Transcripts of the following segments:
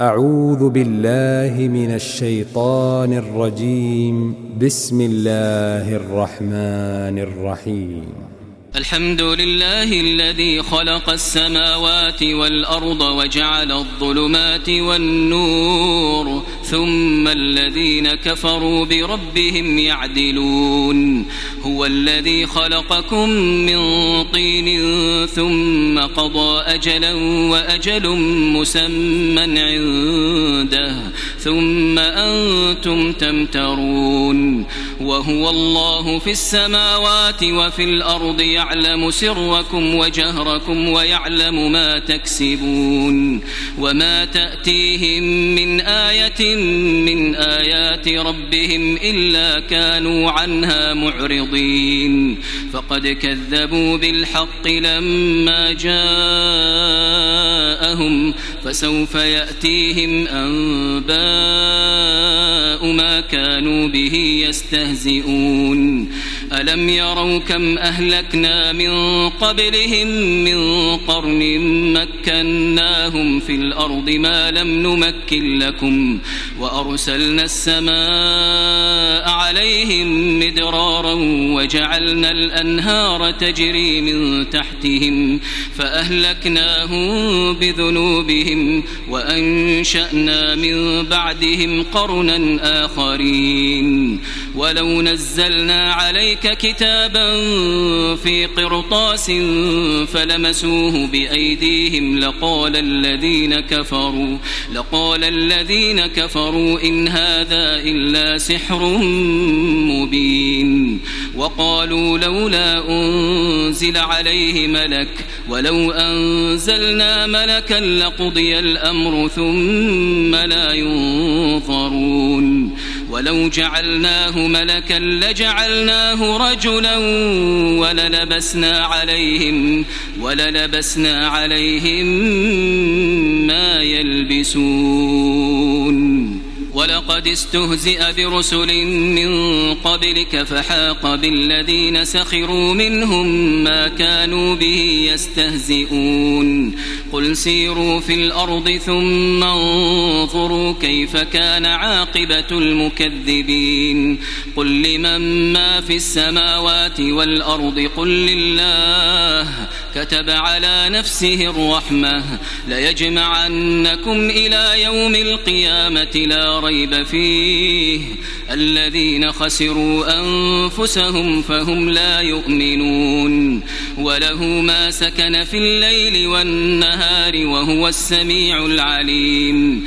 أعوذ بالله من الشيطان الرجيم. بسم الله الرحمن الرحيم. الحمد لله الذي خلق السماوات والأرض وجعل الظلمات والنور. ثم الذين كفروا بربهم يعدلون. هو الذي خلقكم من طين ثم قضى أجلا وأجل مسمى عنده ثم أنتم تمترون. وهو الله في السماوات وفي الأرض يعلم سركم وجهركم ويعلم ما تكسبون. وما تأتيهم من آية من آيات ربهم إلا كانوا عنها معرضين. فقد كذبوا بالحق لما جاءهم فسوف يأتيهم أنباء ما كانوا به يستهزئون. ألم يروا كم أهلكنا من قبلهم من قرن مكناهم في الأرض ما لم نمكن لكم وأرسلنا السماء عليهم مدرارا وجعلنا الأنهار تجري من تحتهم فأهلكناهم بذنوبهم وأنشأنا من بعدهم قرنا آخرين ولو نزلنا عليك كتابا في قرطاس فلمسوه بأيديهم لقال الذين كفروا لقال الذين كفروا إن هذا إلا سحر مبين. وقالوا لولا أنزل عليه ملك ولو أنزلنا ملكا لقضي الأمر ثم لا ينظرون. ولو جعلناه ملكا لجعلناه رجلا وللبسنا عليهم وللبسنا عليهم ما يلبسون. ولقد استهزئ برسل من قبلك فحاق بالذين سخروا منهم ما كانوا به يستهزئون. قل سيروا في الأرض ثم انظروا كيف كان عاقبة المكذبين. قل لمن ما في السماوات والأرض؟ قل لله. كتب على نفسه الرحمة. ليجمعنكم إلى يوم القيامة. لا ريب فيه. الذين خسروا أنفسهم فهم لا يؤمنون. وله ما سكن في الليل والنهار وهو السميع العليم.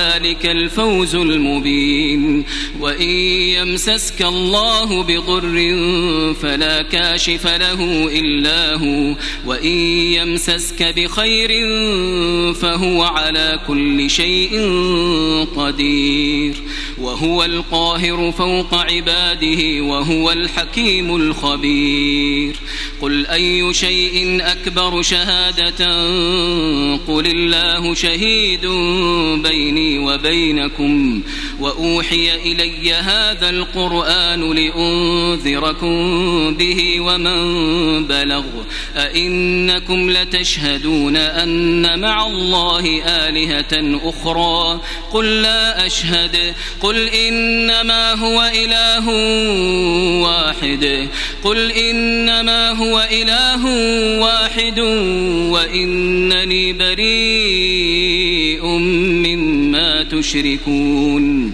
الفوز المبين. وإن يمسسك الله بضر فلا كاشف له إلا هو. وإن يمسسك بخير فهو على كل شيء قدير. وهو القاهر فوق عباده وهو الحكيم الخبير. قل أي شيء أكبر شهادة؟ قل الله شهيد بيني وبينكم وأوحي إلي هذا القرآن لأنذركم به ومن بلغ. أئنكم لتشهدون أن مع الله آلهة أخرى؟ قل لا أشهد. قل إنما هو إله واحد قل إنما هو إله واحد وإنني بريء مما تشركون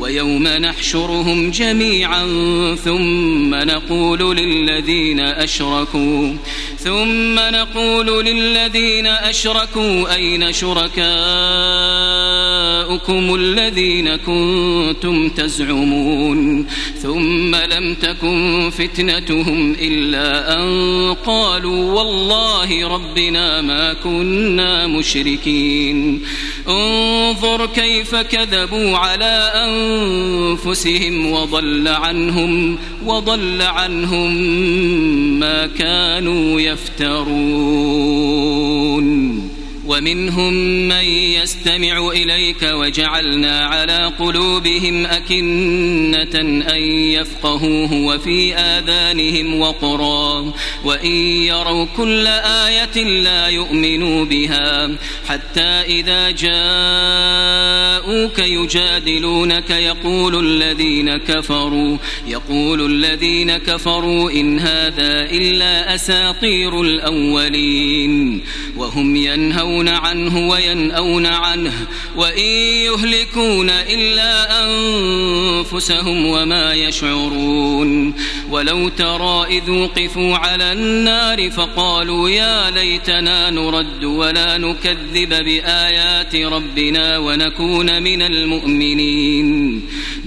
ويوم نحشرهم جميعا ثم نقول للذين أشركوا ثم نقول للذين أشركوا أين شركاؤكم الذين كنتم تزعمون ثم لم تكن فتنتهم إلا أن قالوا والله ربنا ما كنا مشركين انظر كيف كذبوا على أنفسهم وضل عنهم وضل عنهم ما كانوا يفترون. ومنهم من يستمع إليك وجعلنا على قلوبهم أكنة أن يفقهوه وفي آذانهم وقرا وإن يروا كل آية لا يؤمنوا بها حتى إذا جاءوك يجادلونك يقول الذين كفروا يقول الذين كفروا إن هذا إلا أساطير الأولين وهم ينهون عنه وينأون عنه وإن يهلكون إلا أنفسهم وما يشعرون ولو ترى إذ وقفوا على النار فقالوا يا ليتنا نرد ولا نكذب بآيات ربنا ونكون من المؤمنين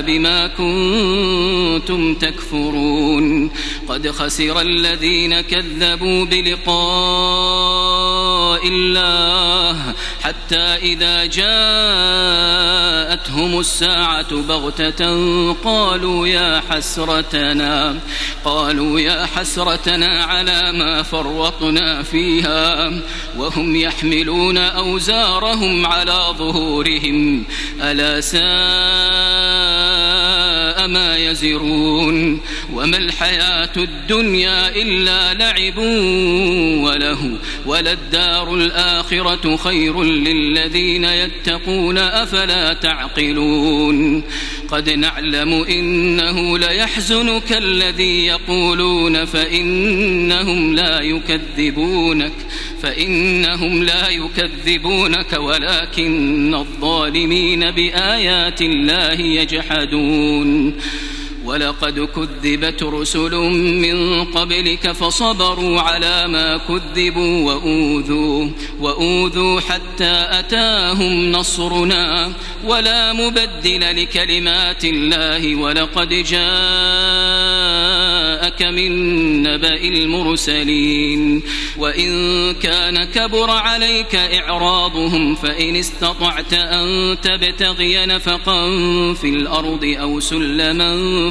بما كنتم تكفرون. قد خسر الذين كذبوا بلقاء الله حتى إذا جاءتهم الساعة بغتة قالوا يا حسرتنا قالوا يا حسرتنا على ما فرطنا فيها. وهم يحملون أوزارهم على ظهورهم. ألا ساء ما يزرون وما الحياة الدنيا إلا لعب وله وللدار الآخرة خير للذين يتقون أفلا تعقلون قد نعلم إنه ليحزنك الذي يقولون فإنهم لا يكذبونك فإنهم لا يكذبونك ولكن الظالمين بآيات الله يجحدون ولقد كذبت رسل من قبلك فصبروا على ما كذبوا وأوذوا وأوذوا حتى أتاهم نصرنا. ولا مبدل لكلمات الله ولقد جاءك من نبأ المرسلين. وإن كان كبر عليك إعراضهم فإن استطعت أن تبتغي نفقا في الأرض أو سلما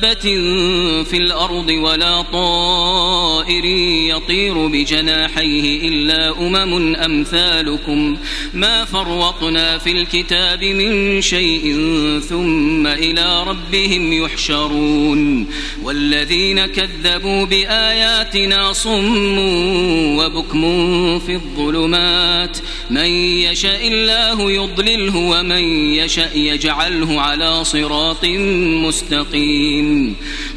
دابة في الأرض ولا طائر يطير بجناحيه إلا أمم أمثالكم. ما فرطنا في الكتاب من شيء ثم إلى ربهم يحشرون. والذين كذبوا بآياتنا صم وبكم في الظلمات. من يشاء الله يضلله ومن يشاء يجعله على صراط مستقيم.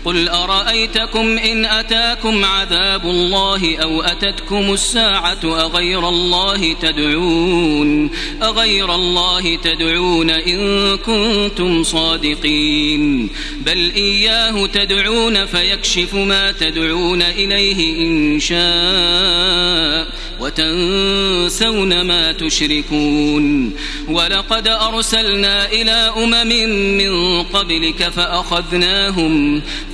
قل أرأيتكم إن أتاكم عذاب الله أو أتتكم الساعة أغير الله تدعون أغير الله تدعون إن كنتم صادقين بل إياه تدعون فيكشف ما تدعون إليه إن شاء وتنسون ما تشركون ولقد أرسلنا إلى أمم من قبلك فأخذناهم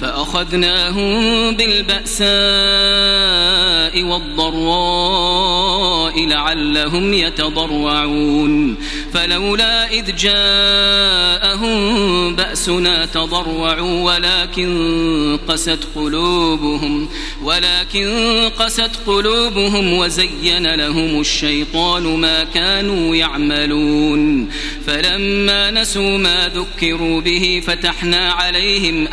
فأخذناهم بالبأساء والضراء لعلهم يتضرعون. فلولا إذ جاءهم بأسنا تضرعوا ولكن قست قلوبهم ولكن قست قلوبهم وزين لهم الشيطان ما كانوا يعملون. فلما نسوا ما ذكروا به فتحنا عليهم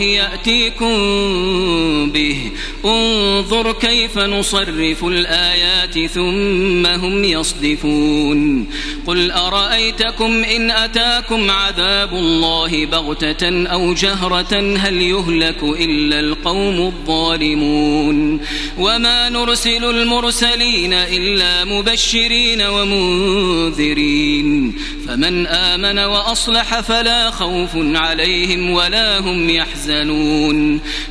يأتيكم به. انظر كيف نصرف الآيات ثم هم يصدفون. قل أرأيتكم إن أتاكم عذاب الله بغتة أو جهرة هل يهلك إلا القوم الظالمون. وما نرسل المرسلين إلا مبشرين ومنذرين. فمن آمن وأصلح فلا خوف عليهم ولا هم يحزنون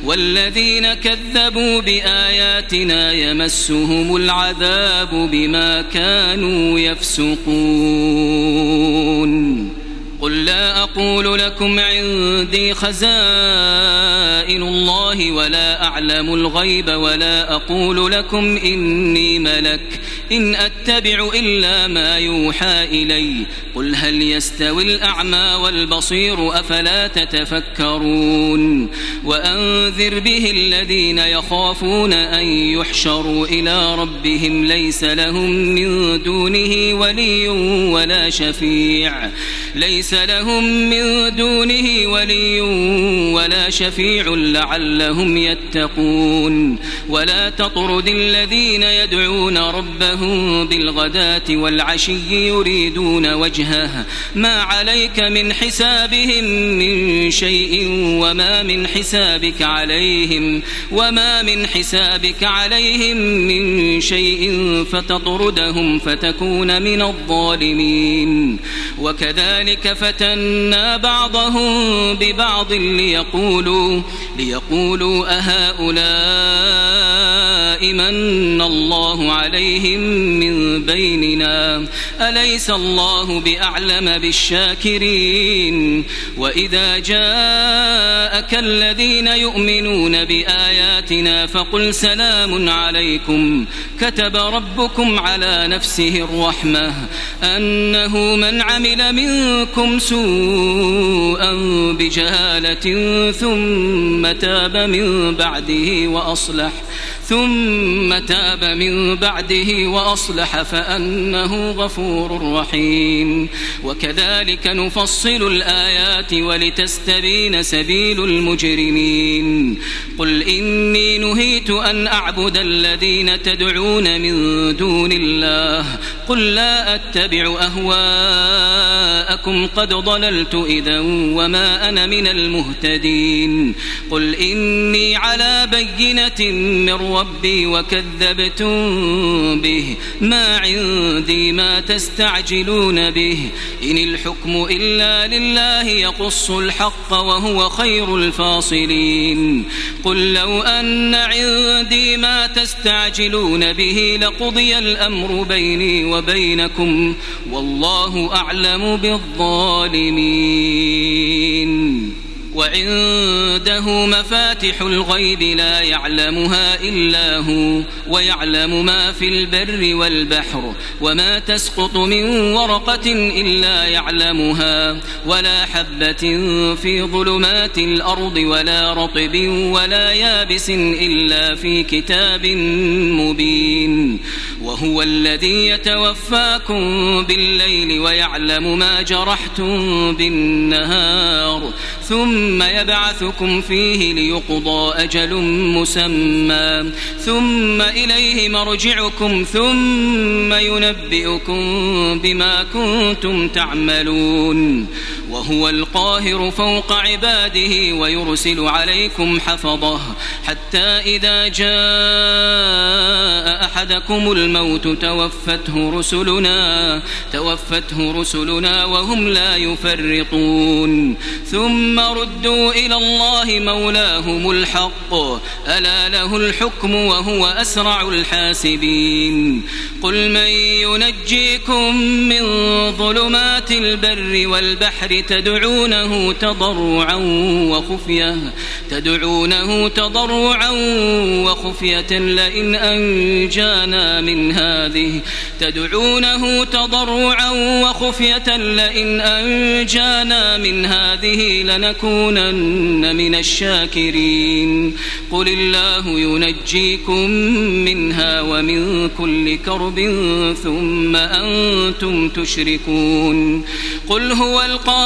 والذين كذبوا بآياتنا يمسهم العذاب بما كانوا يفسقون. قل لا أقول لكم عندي خزائن الله ولا أعلم الغيب ولا أقول لكم إني ملك. إن أتبع إلا ما يوحى إلي. قل هل يستوي الأعمى والبصير أفلا تتفكرون؟ وأنذر به الذين يخافون أن يحشروا إلى ربهم ليس لهم من دونه ولي ولا شفيع. ليس لهم من دونه ولي ولا شفيع لعلهم يتقون. ولا تطرد الذين يدعون ربهم بالغداة والعشي يريدون وجهه. ما عليك من حسابهم من شيء وما من حسابك عليهم وما من حسابك عليهم من شيء فتطردهم فتكون من الظالمين. وكذلك فتنا بعضهم ببعض ليقولوا ليقولوا أهؤلاء من الله عليهم من بيننا. أليس الله بأعلم بالشاكرين؟ وإذا جاءك الذين يؤمنون بآياتنا فقل سلام عليكم. كتب ربكم على نفسه الرحمة أنه من عمل منكم سوءا بجهالة ثم تاب من بعده وأصلح. ثم تاب من بعده وأصلح فأنه غفور رحيم. وكذلك نفصل الآيات ولتستبين سبيل المجرمين. قل إني نهيت أن أعبد الذين تدعون من دون الله. قل لا أتبع أهواءكم قد ضللت إذا وما أنا من المهتدين. قل إني على بينة من ربي وكذبتم به. ما عندي ما تستعجلون به. إن الحكم إلا لله يقص الحق وهو خير الفاصلين. قل لو أن عندي ما تستعجلون به لقضي الأمر بيني وبينكم. والله أعلم بالظالمين. وعنده مفاتح الغيب لا يعلمها إلا هو ويعلم ما في البر والبحر وما تسقط من ورقة إلا يعلمها ولا حبة في ظلمات الأرض ولا رطب ولا يابس إلا في كتاب مبين. وهو الذي يتوفاكم بالليل ويعلم ما جرحتم بالنهار. ثم يبعثكم فيه ليقضى أجل مسمى. ثم إليه مرجعكم ثم ينبئكم بما كنتم تعملون. وهو القاهر فوق عباده ويرسل عليكم حفظه حتى إذا جاء أحدكم الموت توفته رسلنا توفته رسلنا وهم لا يفرطون. ثم ردوا إلى الله مولاهم الحق. ألا له الحكم وهو أسرع الحاسبين. قل من ينجيكم من ظلمات البر والبحر تدعونه تضرعا وخفية تدعونه تضرعا وخفية لئن أنجانا من هذه. تدعونه تضرعا وخفية لئن أنجانا من هذه لنكونن من الشاكرين. قل الله ينجيكم منها ومن كل كرب ثم أنتم تشركون. قل هو القادر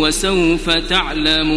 وسوف تعلمون.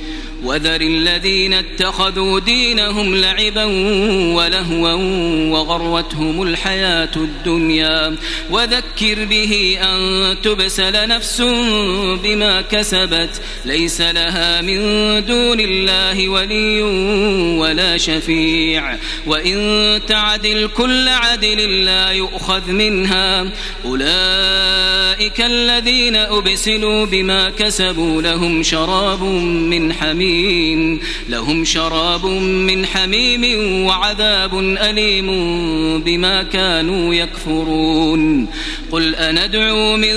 وذر الذين اتخذوا دينهم لعبا ولهوا وغرتهم الحياة الدنيا. وذكر به أن تبسل نفس بما كسبت ليس لها من دون الله ولي ولا شفيع. وإن تعدل كل عدل لا يؤخذ منها. أولئك الذين أبسلوا بما كسبوا لهم شراب من حميم حميم لهم شراب من حميم وعذاب أليم بما كانوا يكفرون. قل أندعو من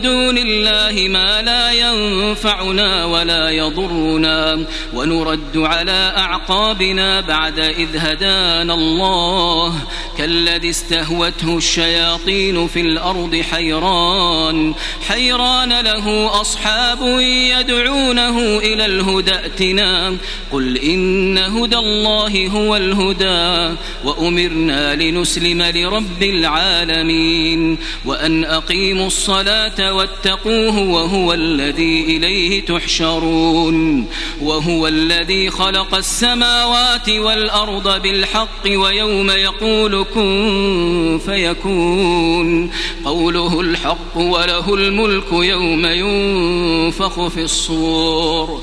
دون الله ما لا ينفعنا ولا يضرنا ونرد على أعقابنا بعد إذ هدانا الله. كالذي استهوته الشياطين في الأرض حيران. حيران له أصحاب يدعونه إلى الهدى. ائتنا قل إن هدى الله هو الهدى وأمرنا لنسلم لرب العالمين وأن أقيموا الصلاة واتقوه وهو الذي إليه تحشرون وهو الذي خلق السماوات والأرض بالحق ويوم يقول كن فيكون قوله الحق وله الملك يوم ينفخ في الصور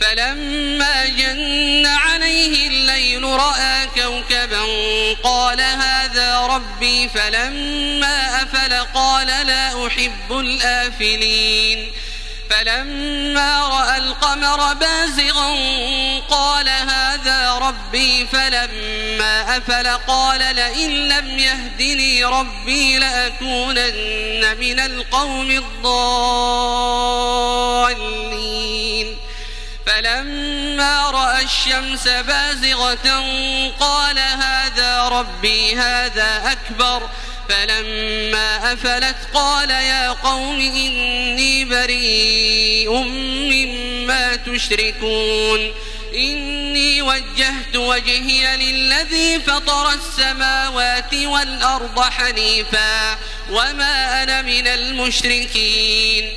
فلما جن عليه الليل رأى كوكبا قال هذا ربي فلما أفل قال لا أحب الآفلين فلما رأى القمر بازغا قال هذا ربي فلما أفل قال لئن لم يهدني ربي لأكونن من القوم الضالين فلما رأى الشمس بازغة قال هذا ربي هذا أكبر. فلما أفلت قال يا قوم إني بريء مما تشركون. إني وجهت وجهي للذي فطر السماوات والأرض حنيفا وما أنا من المشركين.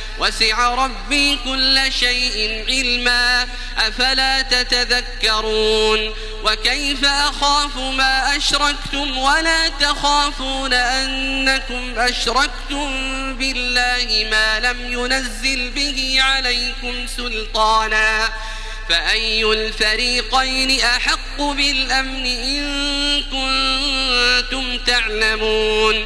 وسع ربي كل شيء علما أفلا تتذكرون؟ وكيف أخاف ما أشركتم ولا تخافون أنكم أشركتم بالله ما لم ينزل به عليكم سلطانا؟ فأي الفريقين أحق بالأمن إن كنتم تعلمون؟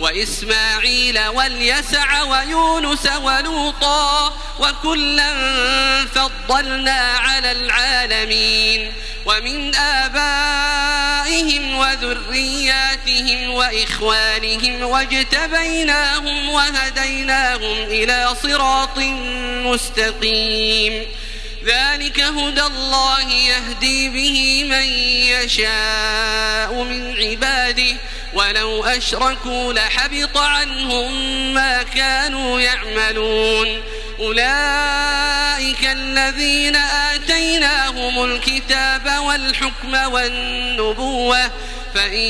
وإسماعيل واليسع ويونس ولوطا وكلا فضلنا على العالمين ومن آبائهم وذرياتهم وإخوانهم واجتبيناهم وهديناهم إلى صراط مستقيم ذلك هدى الله يهدي به من يشاء من عباده ولو أشركوا لحبط عنهم ما كانوا يعملون. أولئك الذين آتيناهم الكتاب والحكم والنبوة فإن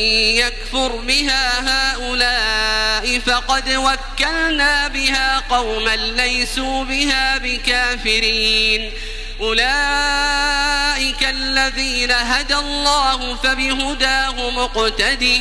يكفر بها هؤلاء فقد وكلنا بها قوما ليسوا بها بكافرين. أولئك الذين هدى الله فبهداه مقتده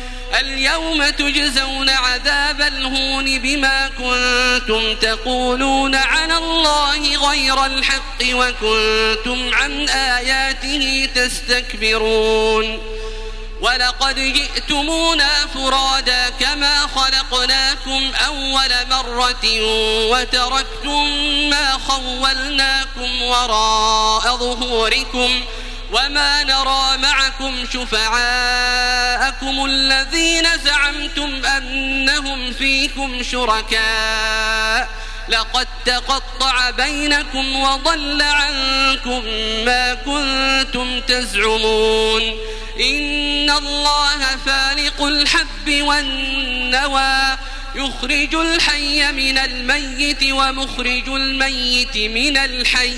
اليوم تجزون عذاب الهون بما كنتم تقولون على الله غير الحق وكنتم عن آياته تستكبرون ولقد جئتمونا فرادا كما خلقناكم أول مرة وتركتم ما خولناكم وراء ظهوركم وما نرى معكم شفعاءكم الذين زعمتم أنهم فيكم شركاء لقد تقطع بينكم وضل عنكم ما كنتم تزعمون إن الله فالق الحب والنوى يخرج الحي من الميت ومخرج الميت من الحي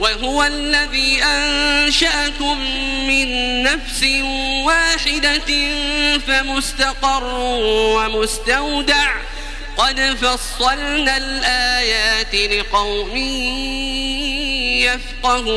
وهو الذي أنشأكم من نفس واحدة فمستقر ومستودع. قد فصلنا الآيات لقوم يفقهون.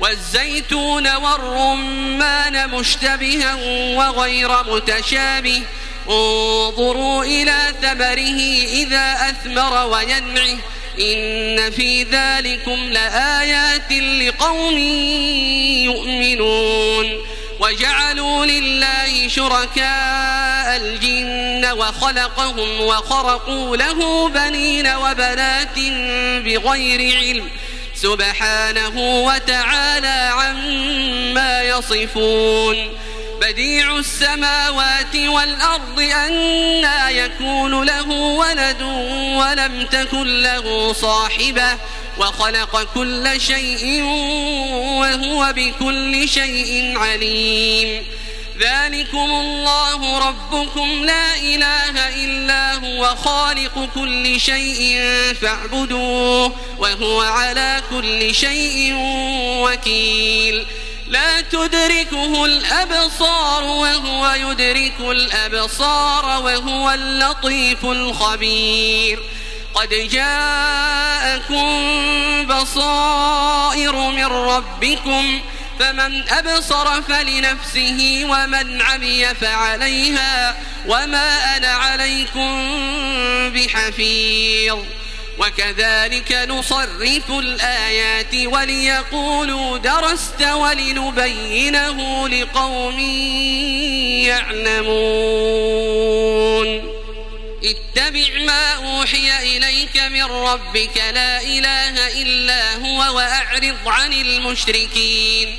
والزيتون والرمان مشتبها وغير متشابه. انظروا إلى ثمره إذا أثمر وينعه إن في ذلكم لآيات لقوم يؤمنون. وجعلوا لله شركاء الجن وخلقهم وخرقوا له بنين وبنات بغير علم. سبحانه وتعالى عما يصفون. بديع السماوات والأرض أنا يكون له ولد ولم تكن له صاحبة وخلق كل شيء وهو بكل شيء عليم. ذلكم الله ربكم لا إله إلا هو خالق كل شيء فاعبدوه وهو على كل شيء وكيل. لا تدركه الأبصار وهو يدرك الأبصار وهو اللطيف الخبير. قد جاءكم بصائر من ربكم فمن أبصر فلنفسه ومن عمي فعليها وما أنا عليكم بحفيظ. وكذلك نصرف الآيات وليقولوا درست ولنبينه لقوم يعلمون. اتبع ما أوحي إليك من ربك لا إله إلا هو وأعرض عن المشركين.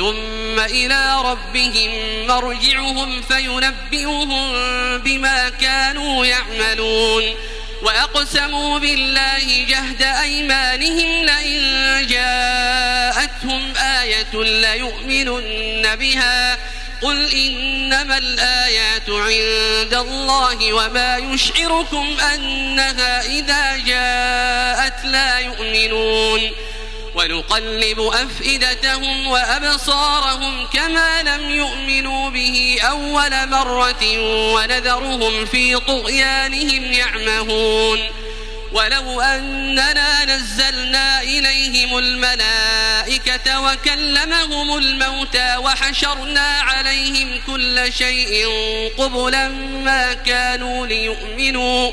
ثم إلى ربهم مرجعهم فينبئهم بما كانوا يعملون وأقسموا بالله جهد أيمانهم لئن جاءتهم آية ليؤمنن بها قل إنما الآيات عند الله وما يشعركم أنها إذا جاءت لا يؤمنون ونقلب أفئدتهم وأبصارهم كما لم يؤمنوا به أول مرة ونذرهم في طغيانهم يعمهون. ولو أننا نزلنا إليهم الملائكة وكلمهم الموتى وحشرنا عليهم كل شيء قبلا ما كانوا ليؤمنوا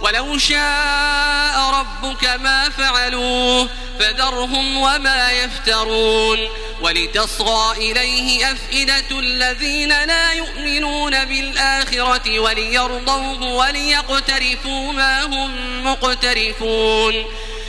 ولو شاء ربك ما فعلوه فذرهم وما يفترون ولتصغى إليه أفئدة الذين لا يؤمنون بالآخرة وليرضوه وليقترفوا ما هم مقترفون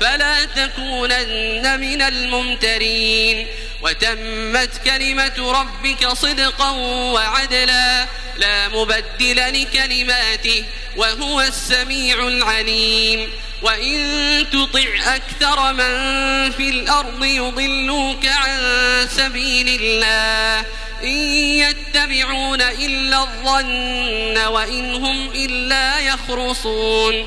فلا تكونن من الممترين. وتمت كلمة ربك صدقا وعدلا. لا مبدل لكلماته وهو السميع العليم. وإن تطع أكثر من في الأرض يضلوك عن سبيل الله. إن يتبعون إلا الظن وإن هم إلا يخرصون.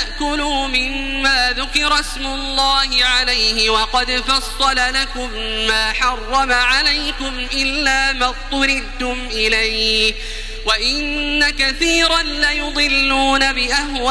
تأكلوا مما ذكر اسم الله عليه وقد فصل لكم ما حرم عليكم إلا ما اضطردتم إليه وإن كثيرا ليضلون بأهوائهم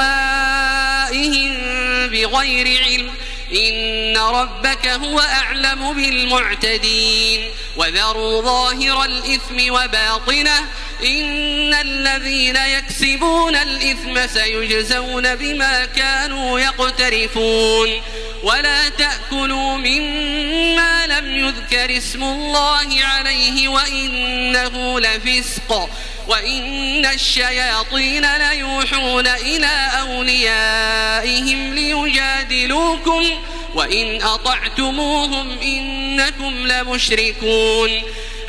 بغير علم إن ربك هو أعلم بالمعتدين وذروا ظاهر الإثم وباطنه إن الذين يكسبون الإثم سيجزون بما كانوا يقترفون. ولا تأكلوا مما لم يذكر اسم الله عليه وإنه لفسق. وإن الشياطين ليوحون إلى أوليائهم ليجادلوكم. وإن أطعتموهم إنكم لمشركون.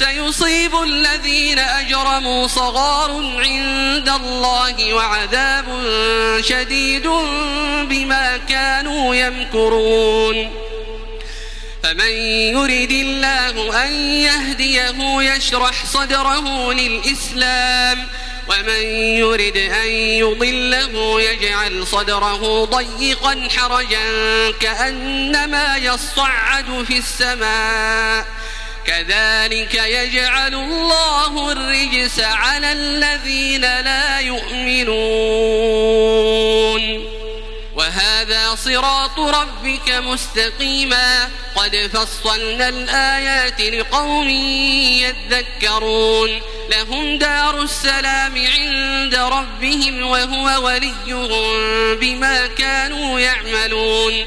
سيصيب الذين أجرموا صغار عند الله وعذاب شديد بما كانوا يمكرون. فمن يرد الله أن يهديه يشرح صدره للإسلام ومن يرد أن يضله يجعل صدره ضيقا حرجا كأنما يصعد في السماء. كذلك يجعل الله الرجس على الذين لا يؤمنون. وهذا صراط ربك مستقيما. قد فصلنا الآيات لقوم يذكرون. لهم دار السلام عند ربهم وهو وليهم بما كانوا يعملون.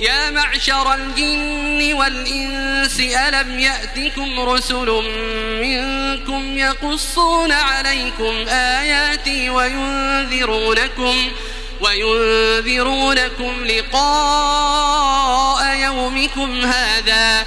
يا معشر الجن والإنس ألم يأتكم رسل منكم يقصون عليكم آياتي وينذرونكم وينذرونكم لقاء يومكم هذا؟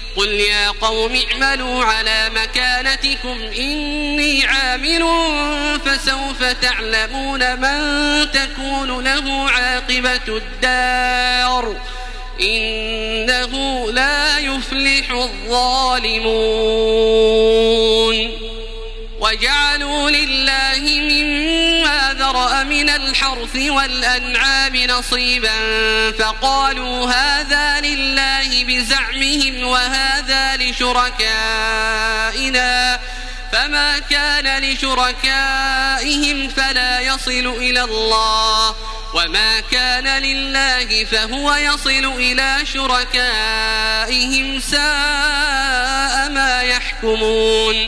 قل يا قوم اعملوا على مكانتكم إني عامل فسوف تعلمون من تكون له عاقبة الدار إنه لا يفلح الظالمون وجعلوا لله مما ذرأ من الحرث والأنعام نصيبا فقالوا هذا لله بزعمهم وهذا لشركائنا فما كان لشركائهم فلا يصل إلى الله وما كان لله فهو يصل إلى شركائهم ساء ما يحكمون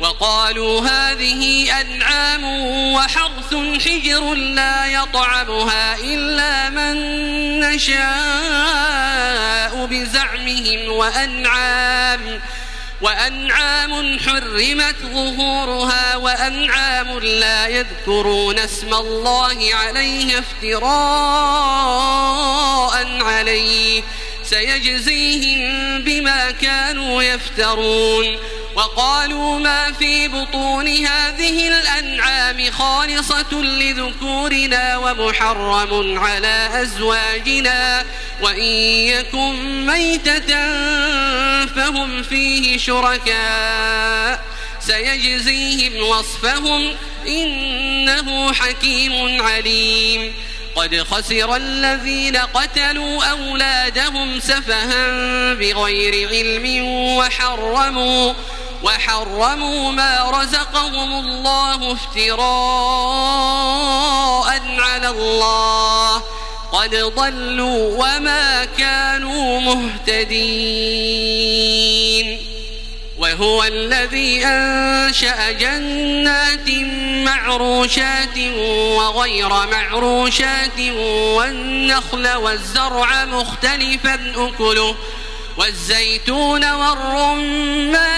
وقالوا هذه أنعام وحرث حجر لا يطعمها إلا من نشاء بزعمهم وأنعام وأنعام حرمت ظهورها وأنعام لا يذكرون اسم الله عليه افتراء عليه. سيجزيهم بما كانوا يفترون. وقالوا ما في بطون هذه الأنعام خالصة لذكورنا ومحرم على أزواجنا وإن يكن ميتة فهم فيه شركاء سيجزيهم وصفهم إنه حكيم عليم قد خسر الذين قتلوا أولادهم سفها بغير علم وحرموا وحرموا ما رزقهم الله افتراء على الله. قد ضلوا وما كانوا مهتدين. وهو الذي أنشأ جنات معروشات وغير معروشات والنخل والزرع مختلفا أكله. والزيتون والرمان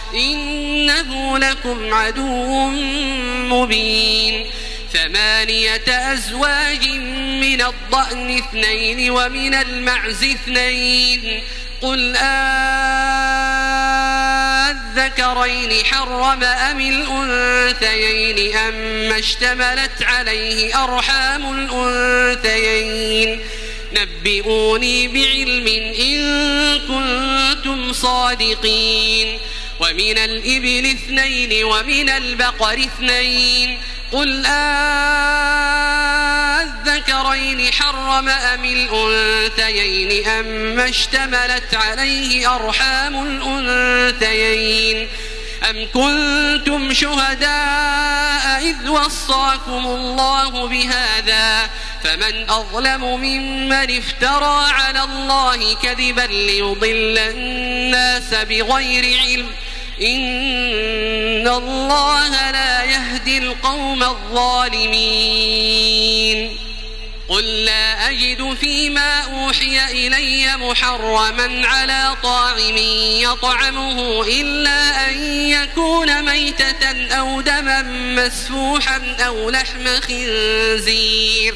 إنه لكم عدو مبين. ثمانية أزواج من الضأن اثنين ومن المعز اثنين. قل أذكرين حرم أم الأنثيين؟ أم اشتملت عليه أرحام الأنثيين. نبئوني بعلم إن كنتم صادقين. ومن الإبل اثنين ومن البقر اثنين قل أذكرين حرم أم الأنثيين أم اشتملت عليه أرحام الأنثيين أم كنتم شهداء إذ وصاكم الله بهذا فمن أظلم ممن افترى على الله كذبا ليضل الناس بغير علم إن الله لا يهدي القوم الظالمين. قل لا أجد فيما أوحي إلي محرما على طاعم يطعمه إلا أن يكون ميتة أو دما مسفوحا أو لحم خنزير.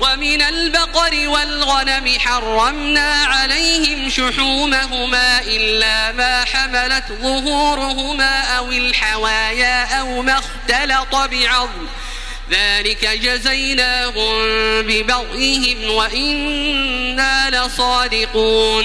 ومن البقر والغنم حرمنا عليهم شحومهما إلا ما حملت ظهورهما أو الحوايا أو ما اختلط بعظم. ذلك جزيناهم ببغيهم وإنا لصادقون.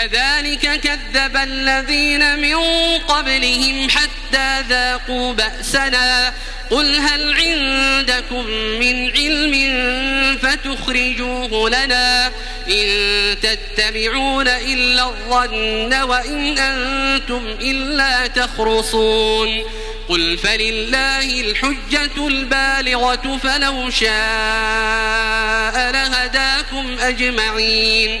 كذلك كذب الذين من قبلهم حتى ذاقوا بأسنا. قل هل عندكم من علم فتخرجوه لنا إن تتبعون إلا الظن وإن أنتم إلا تخرصون. قل فلله الحجة البالغة فلو شاء لهداكم أجمعين.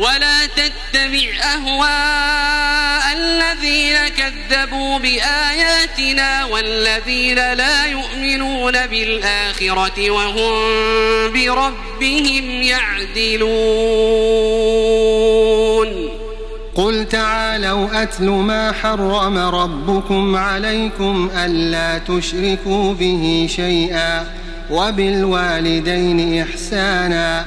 ولا تتبع أهواء الذين كذبوا بآياتنا والذين لا يؤمنون بالآخرة وهم بربهم يعدلون. قل تعالوا أتل ما حرم ربكم عليكم ألا تشركوا به شيئا وبالوالدين إحسانا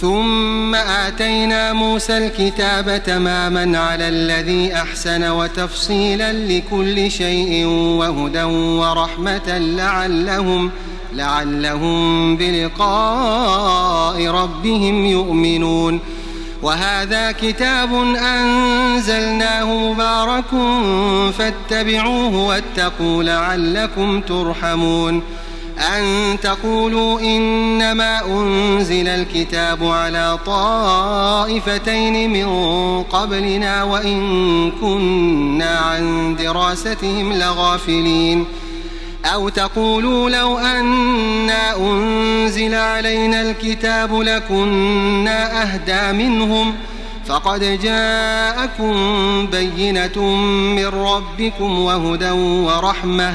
ثم آتينا موسى الكتاب تماما على الذي أحسن وتفصيلا لكل شيء وهدى ورحمة لعلهم لعلهم بلقاء ربهم يؤمنون. وهذا كتاب أنزلناه مبارك فاتبعوه واتقوا لعلكم ترحمون. أن تقولوا إنما أنزل الكتاب على طائفتين من قبلنا وإن كنا عن دراستهم لغافلين. أو تقولوا لو أنا أنزل علينا الكتاب لكنا أهدى منهم فقد جاءكم بينة من ربكم وهدى ورحمة.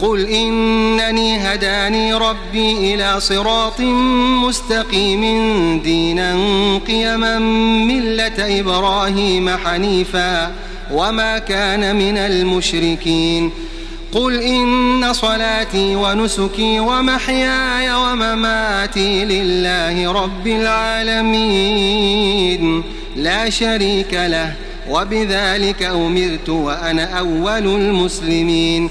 قل إنني هداني ربي إلى صراط مستقيم دينا قيما ملة إبراهيم حنيفا وما كان من المشركين قل إن صلاتي ونسكي ومحياي ومماتي لله رب العالمين لا شريك له وبذلك أمرت وأنا أول المسلمين